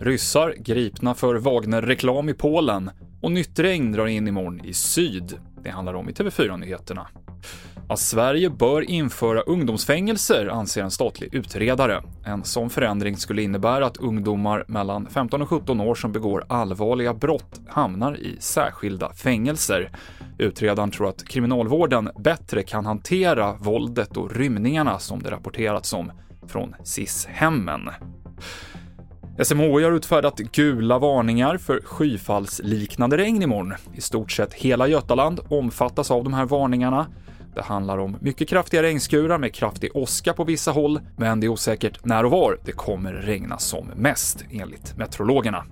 Ryssar gripna för Wagner-reklam i Polen och nytt regn drar in imorgon i syd. Det handlar om i TV4-nyheterna. Att Sverige bör införa ungdomsfängelser anser en statlig utredare. En sån förändring skulle innebära att ungdomar mellan 15 och 17 år som begår allvarliga brott hamnar i särskilda fängelser. Utredaren tror att kriminalvården bättre kan hantera våldet och rymningarna som det rapporterats om från SIS-hemmen. SMHI har utfärdat gula varningar för skyfallsliknande regn imorgon. I stort sett hela Götaland omfattas av de här varningarna. Det handlar om mycket kraftiga regnskurar med kraftig åska på vissa håll, men det är osäkert när och var det kommer regna som mest, enligt meteorologerna.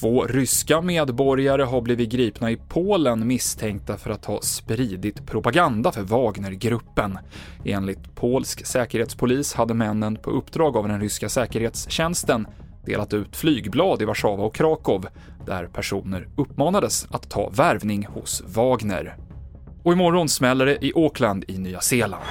Två ryska medborgare har blivit gripna i Polen misstänkta för att ha spridit propaganda för Wagnergruppen. Enligt polsk säkerhetspolis hade männen på uppdrag av den ryska säkerhetstjänsten delat ut flygblad i Warszawa och Krakow där personer uppmanades att ta värvning hos Wagner. Och imorgon smäller det i Auckland i Nya Zeeland.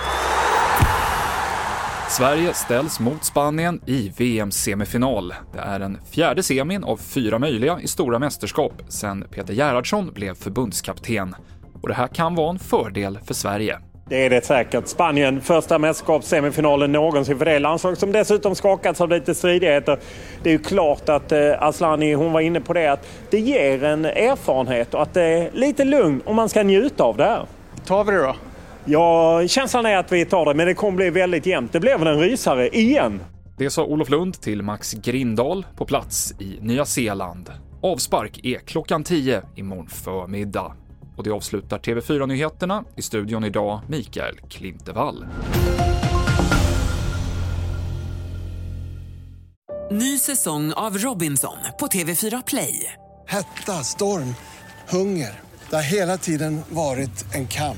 Sverige ställs mot Spanien i VM-semifinal. Det är den fjärde semin av fyra möjliga i stora mästerskap sedan Peter Gerhardsson blev förbundskapten. Och det här kan vara en fördel för Sverige. Det är det säkert. Spanien, första mästerskapssemifinalen någonsin för det landslag som dessutom skakats av lite stridigheter. Det är ju klart att eh, Aslani, hon var inne på det, att det ger en erfarenhet och att det är lite lugn och man ska njuta av det här. Tar vi det då? Ja, känslan är att vi tar det, men det kommer bli väldigt jämnt. Det blev väl en rysare igen. Det sa Olof Lund till Max Grindal på plats i Nya Zeeland. Avspark är klockan 10 imorgon förmiddag. Och det avslutar TV4-nyheterna. I studion idag Mikael Klintevall. Ny säsong av Robinson på TV4 Play. Hetta, storm, hunger. Det har hela tiden varit en kamp.